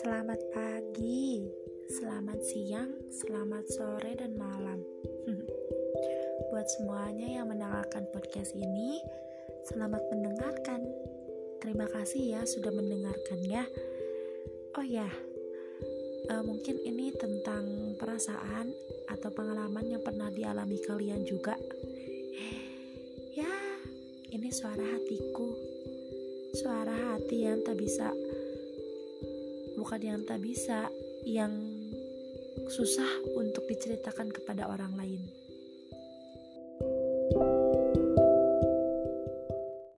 Selamat pagi, selamat siang, selamat sore, dan malam. Buat semuanya yang mendengarkan podcast ini, selamat mendengarkan. Terima kasih ya sudah mendengarkannya. Oh ya, uh, mungkin ini tentang perasaan atau pengalaman yang pernah dialami kalian juga. Ya, ini suara hatiku. Suara hati yang tak bisa bukan yang tak bisa, yang susah untuk diceritakan kepada orang lain.